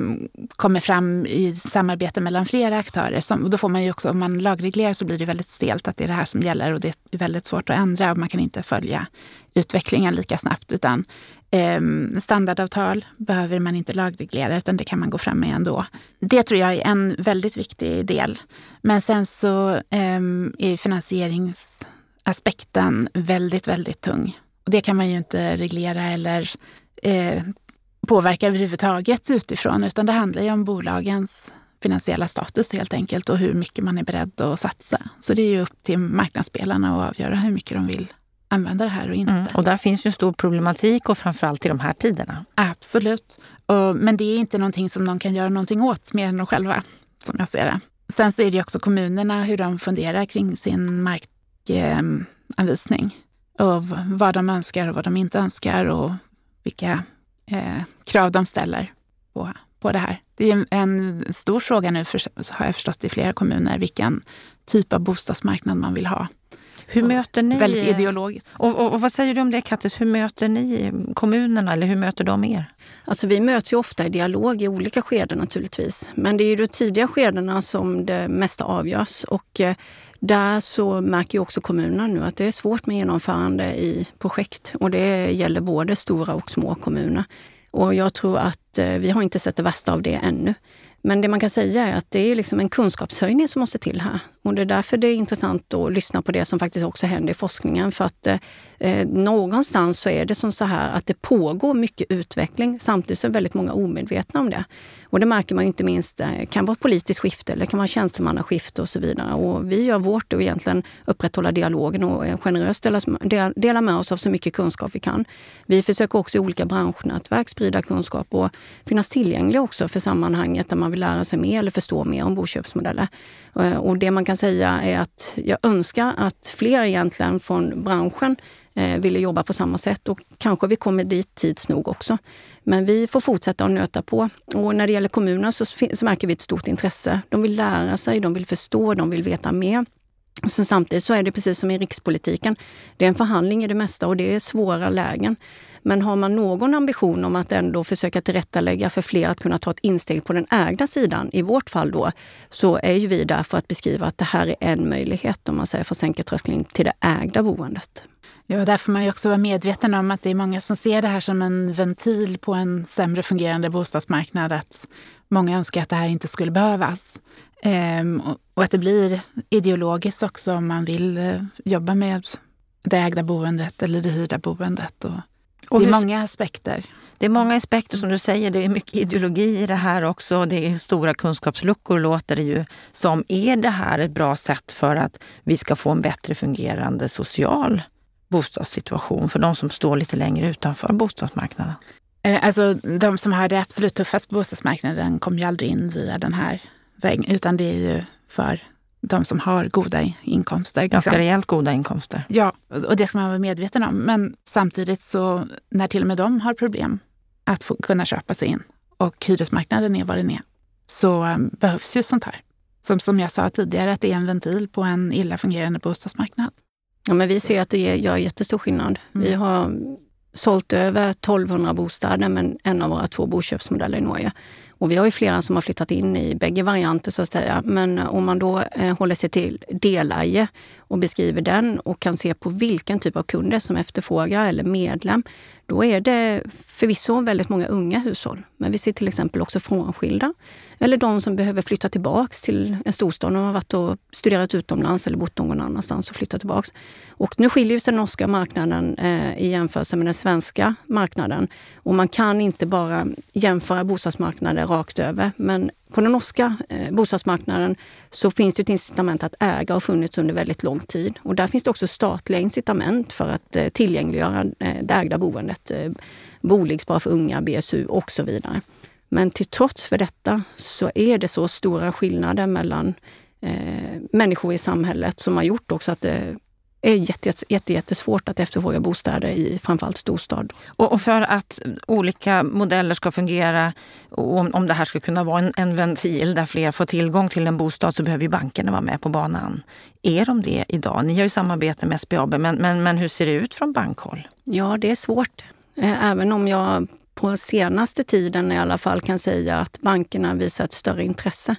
kommer fram i samarbete mellan flera aktörer. Som, då får man ju också, om man lagreglerar så blir det väldigt stelt att det är det här som gäller och det är väldigt svårt att ändra och man kan inte följa utvecklingen lika snabbt. Utan eh, standardavtal behöver man inte lagreglera utan det kan man gå fram med ändå. Det tror jag är en väldigt viktig del. Men sen så eh, är finansieringsaspekten väldigt, väldigt tung. Och det kan man ju inte reglera eller eh, påverka överhuvudtaget utifrån, utan det handlar ju om bolagens finansiella status helt enkelt och hur mycket man är beredd att satsa. Så det är ju upp till marknadsspelarna att avgöra hur mycket de vill använda det här och inte. Mm, och där finns ju en stor problematik och framförallt i de här tiderna. Absolut. Och, men det är inte någonting som någon kan göra någonting åt mer än de själva, som jag ser det. Sen så är det också kommunerna, hur de funderar kring sin markanvisning. Eh, och vad de önskar och vad de inte önskar och vilka eh, krav de ställer på, på det här. Det är en stor fråga nu, för, har jag förstått, i flera kommuner vilken typ av bostadsmarknad man vill ha. Hur möter ni... Väldigt ideologiskt. Och, och, och, vad säger du om det Kattis? Hur möter ni kommunerna eller hur möter de er? Alltså vi möts ju ofta i dialog i olika skeden naturligtvis. Men det är ju de tidiga skedena som det mesta avgörs. Och eh, där så märker ju också kommunerna nu att det är svårt med genomförande i projekt. Och det gäller både stora och små kommuner. Och jag tror att eh, vi har inte sett det värsta av det ännu. Men det man kan säga är att det är liksom en kunskapshöjning som måste till här. Och det är därför det är intressant att lyssna på det som faktiskt också händer i forskningen. För att eh, någonstans så är det som så här att det pågår mycket utveckling. Samtidigt som väldigt många omedvetna om det. Och det märker man inte minst, det kan vara ett politiskt skifte eller det kan vara tjänstemannaskifte och så vidare. Och vi gör vårt och egentligen upprätthålla dialogen och eh, generöst dela, dela med oss av så mycket kunskap vi kan. Vi försöker också i olika branschnätverk sprida kunskap och finnas tillgängliga också för sammanhanget där man vill lära sig mer eller förstå mer om boköpsmodeller. Eh, och det man kan säga är att jag önskar att fler egentligen från branschen eh, ville jobba på samma sätt och kanske vi kommer dit tids nog också. Men vi får fortsätta att nöta på. Och när det gäller kommunerna så, så märker vi ett stort intresse. De vill lära sig, de vill förstå, de vill veta mer. Så samtidigt så är det precis som i rikspolitiken. Det är en förhandling i det mesta och det är svåra lägen. Men har man någon ambition om att ändå försöka tillrättalägga för fler att kunna ta ett insteg på den ägda sidan, i vårt fall då, så är ju vi där för att beskriva att det här är en möjlighet om man säger för att sänka tröskeln till det ägda boendet. Ja, där får man ju också vara medveten om att det är många som ser det här som en ventil på en sämre fungerande bostadsmarknad. Att många önskar att det här inte skulle behövas. Ehm, och att det blir ideologiskt också om man vill eh, jobba med det ägda boendet eller det hyrda boendet. Och och det är många aspekter. Det är många aspekter som du säger. Det är mycket ideologi i det här också. Det är stora kunskapsluckor låter det ju som. Är det här ett bra sätt för att vi ska få en bättre fungerande social bostadssituation för de som står lite längre utanför bostadsmarknaden? Eh, alltså de som har det absolut tuffast på bostadsmarknaden kommer ju aldrig in via den här vägen, utan det är ju för de som har goda inkomster. Ganska liksom. rejält goda inkomster. Ja, och det ska man vara medveten om. Men samtidigt så när till och med de har problem att få, kunna köpa sig in och hyresmarknaden är vad den är, så um, behövs ju sånt här. Som, som jag sa tidigare, att det är en ventil på en illa fungerande bostadsmarknad. Ja, men vi ser att det gör jättestor skillnad. Mm. Vi har sålt över 1200 bostäder med en av våra två boköpsmodeller i Norge. Och vi har ju flera som har flyttat in i bägge varianter så att säga. Men om man då eh, håller sig till deläge och beskriver den och kan se på vilken typ av kunder som efterfrågar eller medlem, då är det förvisso väldigt många unga hushåll. Men vi ser till exempel också frånskilda eller de som behöver flytta tillbaks till en storstad. De har varit och studerat utomlands eller bott någon annanstans och flyttat tillbaks. Och nu skiljer sig den norska marknaden eh, i jämförelse med den svenska marknaden. Och man kan inte bara jämföra bostadsmarknader rakt över. Men på den norska eh, bostadsmarknaden så finns det ett incitament att äga och funnits under väldigt lång tid. Och där finns det också statliga incitament för att eh, tillgängliggöra eh, det ägda boendet. Eh, för unga, BSU och så vidare. Men till trots för detta så är det så stora skillnader mellan eh, människor i samhället som har gjort också att det är jätte, jätte, jättesvårt att efterfråga bostäder i framförallt storstad. Och, och för att olika modeller ska fungera och om, om det här ska kunna vara en, en, ventil där fler får tillgång till en bostad så behöver bankerna vara med på banan. Är de det idag? Ni har ju samarbete med SBAB, men, men, men hur ser det ut från bankhåll? Ja, det är svårt. Eh, även om jag på senaste tiden i alla fall kan säga att bankerna visar ett större intresse.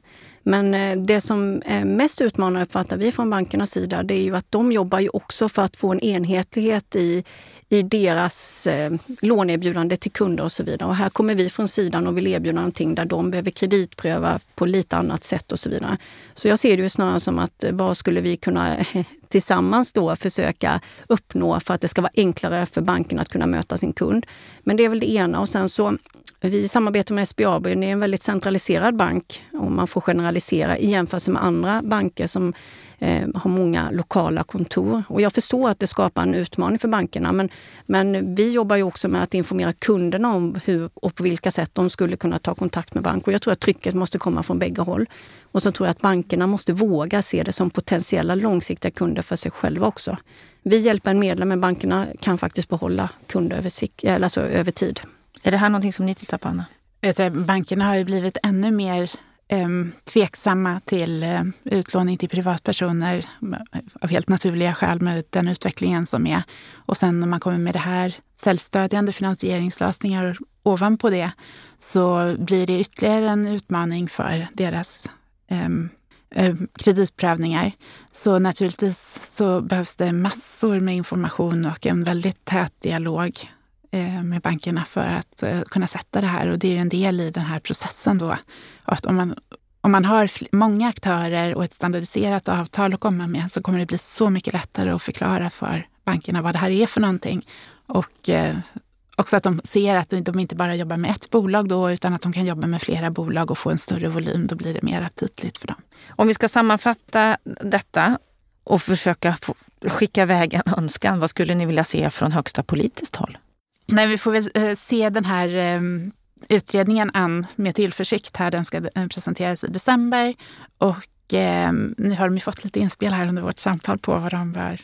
Men eh, det som är mest utmanande uppfattar vi från bankernas sida, det är ju att de jobbar ju också för att få en enhetlighet i, i deras eh, låneerbjudande till kunder och så vidare. Och här kommer vi från sidan och vill erbjuda någonting där de behöver kreditpröva på lite annat sätt och så vidare. Så jag ser det ju snarare som att eh, vad skulle vi kunna *laughs* tillsammans då försöka uppnå för att det ska vara enklare för banken att kunna möta sin kund. Men det är väl det ena. Och sen så vi samarbetar med SBAB. Det är en väldigt centraliserad bank om man får generalisera i jämförelse med andra banker som eh, har många lokala kontor. Och jag förstår att det skapar en utmaning för bankerna men, men vi jobbar ju också med att informera kunderna om hur och på vilka sätt de skulle kunna ta kontakt med bank. Och jag tror att trycket måste komma från bägge håll. Och så tror jag att bankerna måste våga se det som potentiella långsiktiga kunder för sig själva också. Vi hjälper en medlem men bankerna kan faktiskt behålla kunder över, alltså över tid. Är det här någonting som ni tittar på, Anna? bankerna har ju blivit ännu mer eh, tveksamma till eh, utlåning till privatpersoner eh, av helt naturliga skäl med den utvecklingen som är. Och sen när man kommer med det här säljstödjande finansieringslösningar ovanpå det så blir det ytterligare en utmaning för deras ehm, eh, kreditprövningar. Så naturligtvis så behövs det massor med information och en väldigt tät dialog Eh, med bankerna för att eh, kunna sätta det här. Och det är ju en del i den här processen då. Att om man, om man har många aktörer och ett standardiserat avtal att komma med så kommer det bli så mycket lättare att förklara för bankerna vad det här är för någonting. Och eh, också att de ser att de inte bara jobbar med ett bolag då, utan att de kan jobba med flera bolag och få en större volym. Då blir det mer aptitligt för dem. Om vi ska sammanfatta detta och försöka skicka iväg en önskan, vad skulle ni vilja se från högsta politiskt håll? Nej, vi får väl eh, se den här ehm, utredningen an med tillförsikt. Här. Den ska eh, presenteras i december. Och ehm, nu har de ju fått lite inspel här under vårt samtal på vad de bör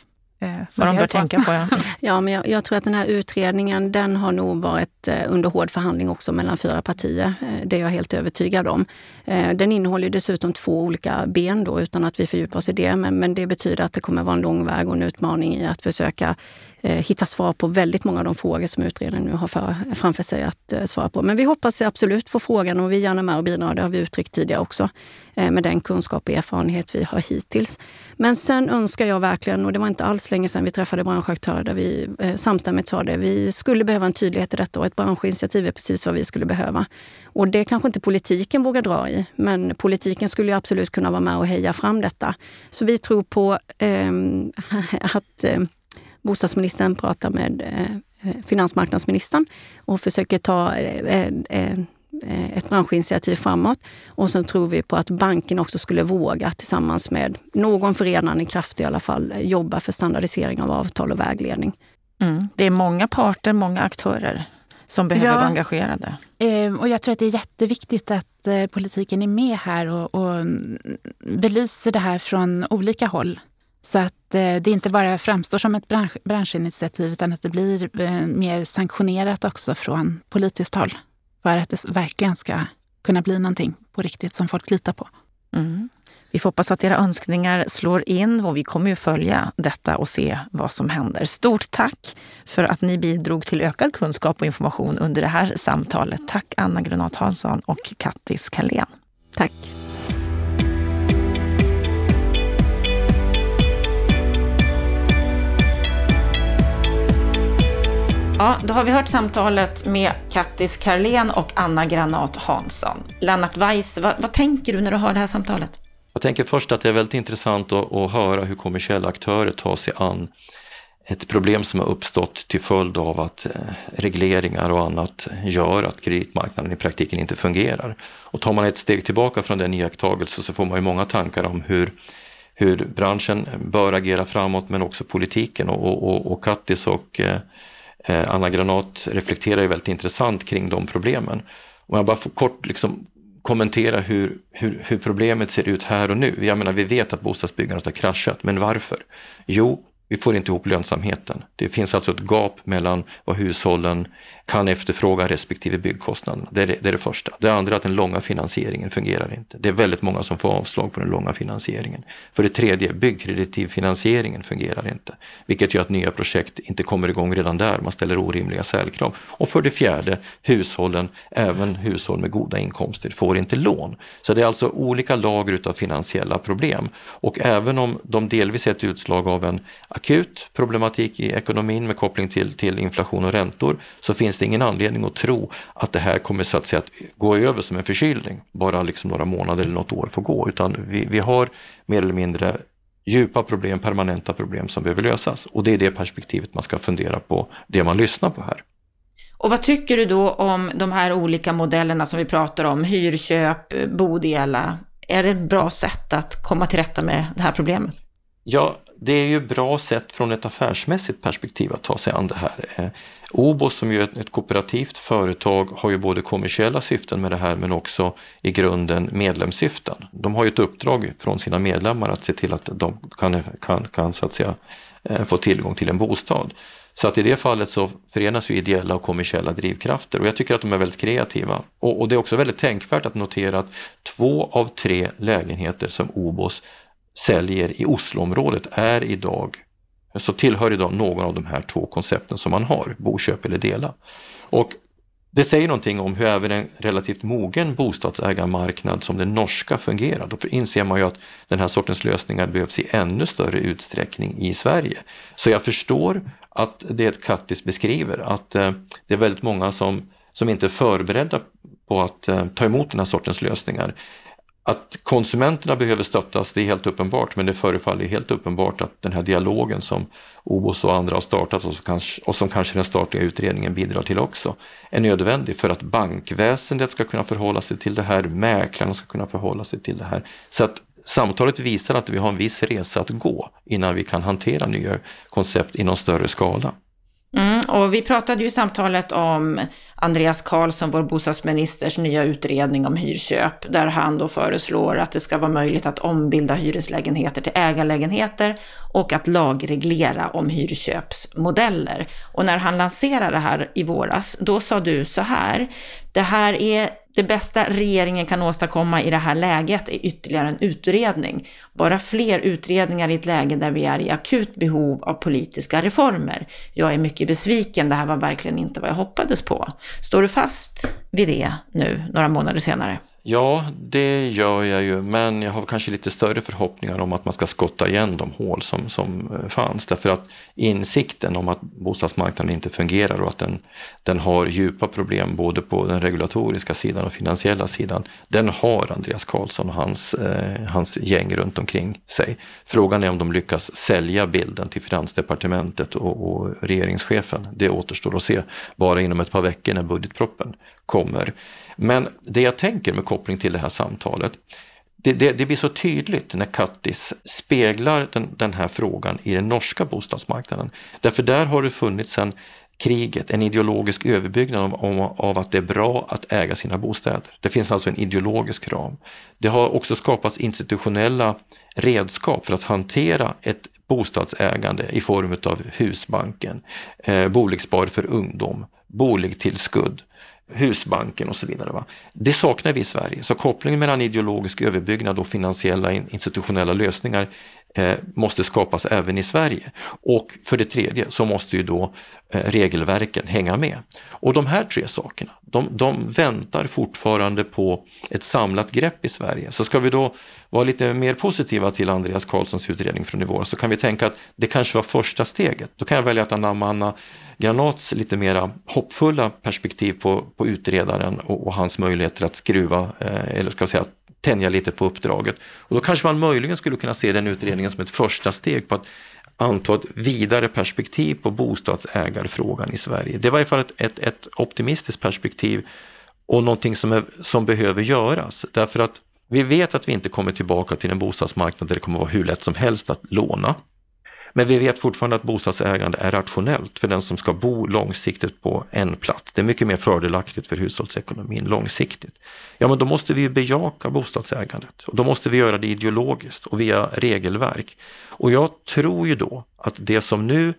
vad de bör tänka på. Ja, *laughs* ja men jag, jag, tror att den här utredningen den har nog varit eh, under hård förhandling också mellan fyra partier. Eh, det är jag helt övertygad om. Eh, den innehåller dessutom två olika ben då, utan att vi fördjupar oss i det. Men, men det betyder att det kommer vara en lång väg och en utmaning i att försöka eh, hitta svar på väldigt många av de frågor som utredaren nu har för, framför sig att eh, svara på. Men vi hoppas absolut få frågan och vi är gärna med och bidrar. Det har vi uttryckt tidigare också eh, med den kunskap och erfarenhet vi har hittills. Men sen önskar jag verkligen, och det var inte alls länge sedan vi träffade branschaktörer där vi eh, samstämmigt sa det, vi skulle behöva en tydlighet i detta och ett branschinitiativ är precis vad vi skulle behöva. Och det kanske inte politiken vågar dra i, men politiken skulle absolut kunna vara med och heja fram detta. Så vi tror på eh, *laughs* att eh, bostadsministern pratar med eh, eh, finansmarknadsministern och försöker ta eh, eh, ett branschinitiativ framåt. Och sen tror vi på att banken också skulle våga tillsammans med någon förenande kraft i alla fall jobba för standardisering av avtal och vägledning. Mm. Det är många parter, många aktörer som behöver ja, vara engagerade. och jag tror att det är jätteviktigt att politiken är med här och, och belyser det här från olika håll. Så att eh, det inte bara framstår som ett bransch, branschinitiativ utan att det blir eh, mer sanktionerat också från politiskt håll. För att det verkligen ska kunna bli någonting på riktigt som folk litar på. Mm. Vi får hoppas att era önskningar slår in och vi kommer ju följa detta och se vad som händer. Stort tack för att ni bidrog till ökad kunskap och information under det här samtalet. Tack Anna Granat Hansson och Kattis Kalén. Tack. Ja, då har vi hört samtalet med Kattis Karlén och Anna Granat Hansson. Lennart Weiss, vad, vad, tänker du när du hör det här samtalet? Jag tänker först att det är väldigt intressant att, att höra hur kommersiella aktörer tar sig an ett problem som har uppstått till följd av att eh, regleringar och annat gör att kreditmarknaden i praktiken inte fungerar. Och tar man ett steg tillbaka från den iakttagelsen så får man ju många tankar om hur, hur branschen bör agera framåt men också politiken och, och, och Kattis och Eh, Eh, Anna Granat reflekterar ju väldigt intressant kring de problemen. Om jag bara får kort liksom kommentera hur, hur, hur problemet ser ut här och nu. Jag menar, vi vet att bostadsbyggandet har kraschat, men varför? Jo, vi får inte ihop lönsamheten. Det finns alltså ett gap mellan vad hushållen kan efterfråga respektive byggkostnaderna. Det är det, det är det första. Det andra är att den långa finansieringen fungerar inte. Det är väldigt många som får avslag på den långa finansieringen. För det tredje, byggkreditivfinansieringen fungerar inte. Vilket gör att nya projekt inte kommer igång redan där. Man ställer orimliga säljkrav. Och för det fjärde, hushållen, även hushåll med goda inkomster, får inte lån. Så det är alltså olika lager utav finansiella problem. Och även om de delvis är ett utslag av en akut problematik i ekonomin med koppling till, till inflation och räntor så finns det ingen anledning att tro att det här kommer så att säga att gå över som en förkylning. Bara liksom några månader eller något år får gå utan vi, vi har mer eller mindre djupa problem, permanenta problem som behöver lösas och det är det perspektivet man ska fundera på, det man lyssnar på här. Och vad tycker du då om de här olika modellerna som vi pratar om, hyrköp, bodela? Är det ett bra sätt att komma till rätta med det här problemet? Ja, det är ju bra sätt från ett affärsmässigt perspektiv att ta sig an det här. Eh, Obos som ju är ett kooperativt företag har ju både kommersiella syften med det här men också i grunden medlemssyften. De har ju ett uppdrag från sina medlemmar att se till att de kan, kan, kan så att säga eh, få tillgång till en bostad. Så att i det fallet så förenas ju ideella och kommersiella drivkrafter och jag tycker att de är väldigt kreativa. Och, och det är också väldigt tänkvärt att notera att två av tre lägenheter som Obos säljer i Osloområdet är idag, så tillhör idag någon av de här två koncepten som man har, boköp eller dela. Och det säger någonting om hur även en relativt mogen bostadsägarmarknad som den norska fungerar. Då inser man ju att den här sortens lösningar behövs i ännu större utsträckning i Sverige. Så jag förstår att det Kattis beskriver, att eh, det är väldigt många som, som inte är förberedda på att eh, ta emot den här sortens lösningar. Att konsumenterna behöver stöttas, det är helt uppenbart, men det förefaller helt uppenbart att den här dialogen som OBOS och andra har startat och som, kanske, och som kanske den statliga utredningen bidrar till också, är nödvändig för att bankväsendet ska kunna förhålla sig till det här, mäklarna ska kunna förhålla sig till det här. Så att samtalet visar att vi har en viss resa att gå innan vi kan hantera nya koncept i någon större skala. Mm, och vi pratade ju i samtalet om Andreas Karlsson, vår bostadsministers nya utredning om hyrköp, där han då föreslår att det ska vara möjligt att ombilda hyreslägenheter till ägarlägenheter och att lagreglera om hyrköpsmodeller. Och när han lanserade det här i våras, då sa du så här, det här är det bästa regeringen kan åstadkomma i det här läget är ytterligare en utredning. Bara fler utredningar i ett läge där vi är i akut behov av politiska reformer. Jag är mycket besviken, det här var verkligen inte vad jag hoppades på. Står du fast vid det nu, några månader senare? Ja, det gör jag ju, men jag har kanske lite större förhoppningar om att man ska skotta igen de hål som, som eh, fanns. Därför att insikten om att bostadsmarknaden inte fungerar och att den, den har djupa problem både på den regulatoriska sidan och finansiella sidan, den har Andreas Karlsson och hans, eh, hans gäng runt omkring sig. Frågan är om de lyckas sälja bilden till Finansdepartementet och, och regeringschefen. Det återstår att se bara inom ett par veckor när budgetproppen kommer. Men det jag tänker med koppling till det här samtalet, det, det, det blir så tydligt när Kattis speglar den, den, här frågan i den norska bostadsmarknaden. Därför där har det funnits en kriget, en ideologisk överbyggnad av, av, av, att det är bra att äga sina bostäder. Det finns alltså en ideologisk ram. Det har också skapats institutionella redskap för att hantera ett bostadsägande i form av Husbanken, eh, boligsspar för ungdom, boligtillskudd, Husbanken och så vidare. Va? Det saknar vi i Sverige, så kopplingen mellan ideologisk överbyggnad och finansiella institutionella lösningar Eh, måste skapas även i Sverige. Och för det tredje så måste ju då eh, regelverken hänga med. Och de här tre sakerna, de, de väntar fortfarande på ett samlat grepp i Sverige. Så ska vi då vara lite mer positiva till Andreas Karlssons utredning från i vår så kan vi tänka att det kanske var första steget. Då kan jag välja att anamma Anna Granats lite mera hoppfulla perspektiv på, på utredaren och, och hans möjligheter att skruva, eh, eller ska jag säga tänja lite på uppdraget. Och då kanske man möjligen skulle kunna se den utredningen som ett första steg på att anta ett vidare perspektiv på bostadsägarfrågan i Sverige. Det var i alla fall ett, ett, ett optimistiskt perspektiv och någonting som, är, som behöver göras. Därför att vi vet att vi inte kommer tillbaka till en bostadsmarknad där det kommer vara hur lätt som helst att låna. Men vi vet fortfarande att bostadsägande är rationellt för den som ska bo långsiktigt på en plats. Det är mycket mer fördelaktigt för hushållsekonomin långsiktigt. Ja, men då måste vi bejaka bostadsägandet och då måste vi göra det ideologiskt och via regelverk. Och jag tror ju då att det som nu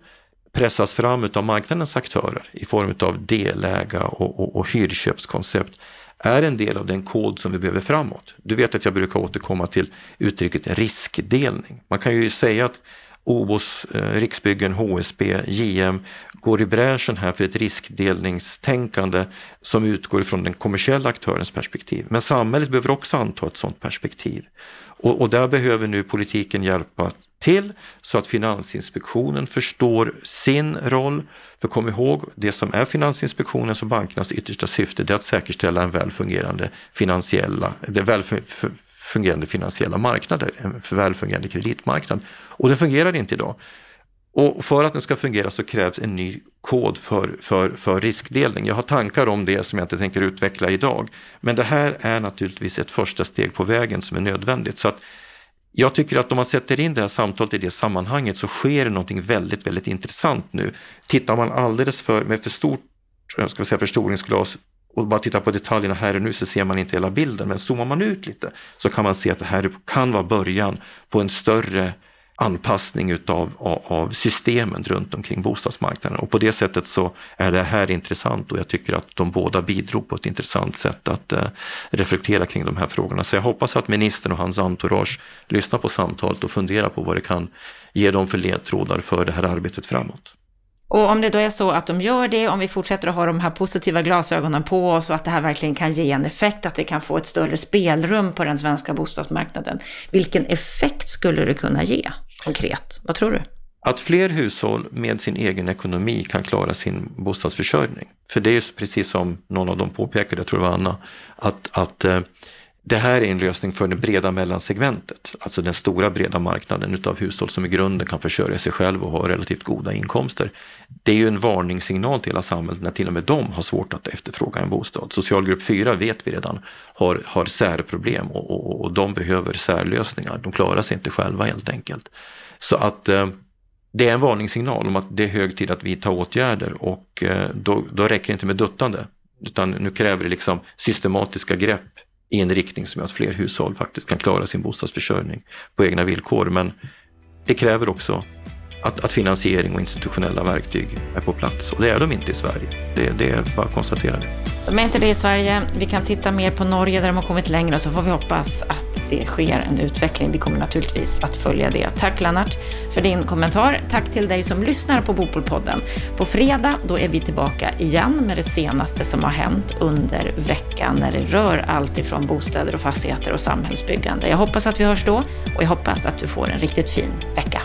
pressas fram av marknadens aktörer i form av deläga och, och, och hyrköpskoncept är en del av den kod som vi behöver framåt. Du vet att jag brukar återkomma till uttrycket riskdelning. Man kan ju säga att OBOS, eh, Riksbyggen, HSB, JM går i bräschen här för ett riskdelningstänkande som utgår ifrån den kommersiella aktörens perspektiv. Men samhället behöver också anta ett sådant perspektiv. Och, och där behöver nu politiken hjälpa till så att Finansinspektionen förstår sin roll. För kom ihåg, det som är Finansinspektionens och bankernas yttersta syfte det är att säkerställa en väl fungerande finansiella, det väl fungerande finansiella marknader, en välfungerande kreditmarknad. Och den fungerar inte idag. Och för att den ska fungera så krävs en ny kod för, för, för riskdelning. Jag har tankar om det som jag inte tänker utveckla idag. Men det här är naturligtvis ett första steg på vägen som är nödvändigt. Så att jag tycker att om man sätter in det här samtalet i det sammanhanget så sker det någonting väldigt, väldigt intressant nu. Tittar man alldeles för, med för stort ska säga, förstoringsglas och bara tittar på detaljerna här och nu så ser man inte hela bilden. Men zoomar man ut lite så kan man se att det här kan vara början på en större anpassning utav, av, systemen runt omkring bostadsmarknaden. Och på det sättet så är det här intressant och jag tycker att de båda bidrog på ett intressant sätt att eh, reflektera kring de här frågorna. Så jag hoppas att ministern och hans entourage lyssnar på samtalet och funderar på vad det kan ge dem för ledtrådar för det här arbetet framåt. Och om det då är så att de gör det, om vi fortsätter att ha de här positiva glasögonen på oss och att det här verkligen kan ge en effekt, att det kan få ett större spelrum på den svenska bostadsmarknaden. Vilken effekt skulle det kunna ge konkret? Vad tror du? Att fler hushåll med sin egen ekonomi kan klara sin bostadsförsörjning. För det är ju precis som någon av dem påpekade, jag tror det var Anna, att, att eh, det här är en lösning för det breda mellansegmentet, alltså den stora breda marknaden utav hushåll som i grunden kan försörja sig själv och ha relativt goda inkomster. Det är ju en varningssignal till hela samhället när till och med de har svårt att efterfråga en bostad. Socialgrupp 4 vet vi redan har, har särproblem och, och, och de behöver särlösningar. De klarar sig inte själva helt enkelt. Så att eh, det är en varningssignal om att det är hög tid att vidta åtgärder och eh, då, då räcker det inte med duttande utan nu kräver det liksom systematiska grepp i en riktning som gör att fler hushåll faktiskt kan klara sin bostadsförsörjning på egna villkor. Men det kräver också att, att finansiering och institutionella verktyg är på plats och det är de inte i Sverige. Det, det är bara att konstatera det. De är inte det i Sverige. Vi kan titta mer på Norge där de har kommit längre och så får vi hoppas att det sker en utveckling. Vi kommer naturligtvis att följa det. Tack Lennart för din kommentar. Tack till dig som lyssnar på Bopolpodden. På fredag då är vi tillbaka igen med det senaste som har hänt under veckan när det rör allt ifrån bostäder och fastigheter och samhällsbyggande. Jag hoppas att vi hörs då och jag hoppas att du får en riktigt fin vecka.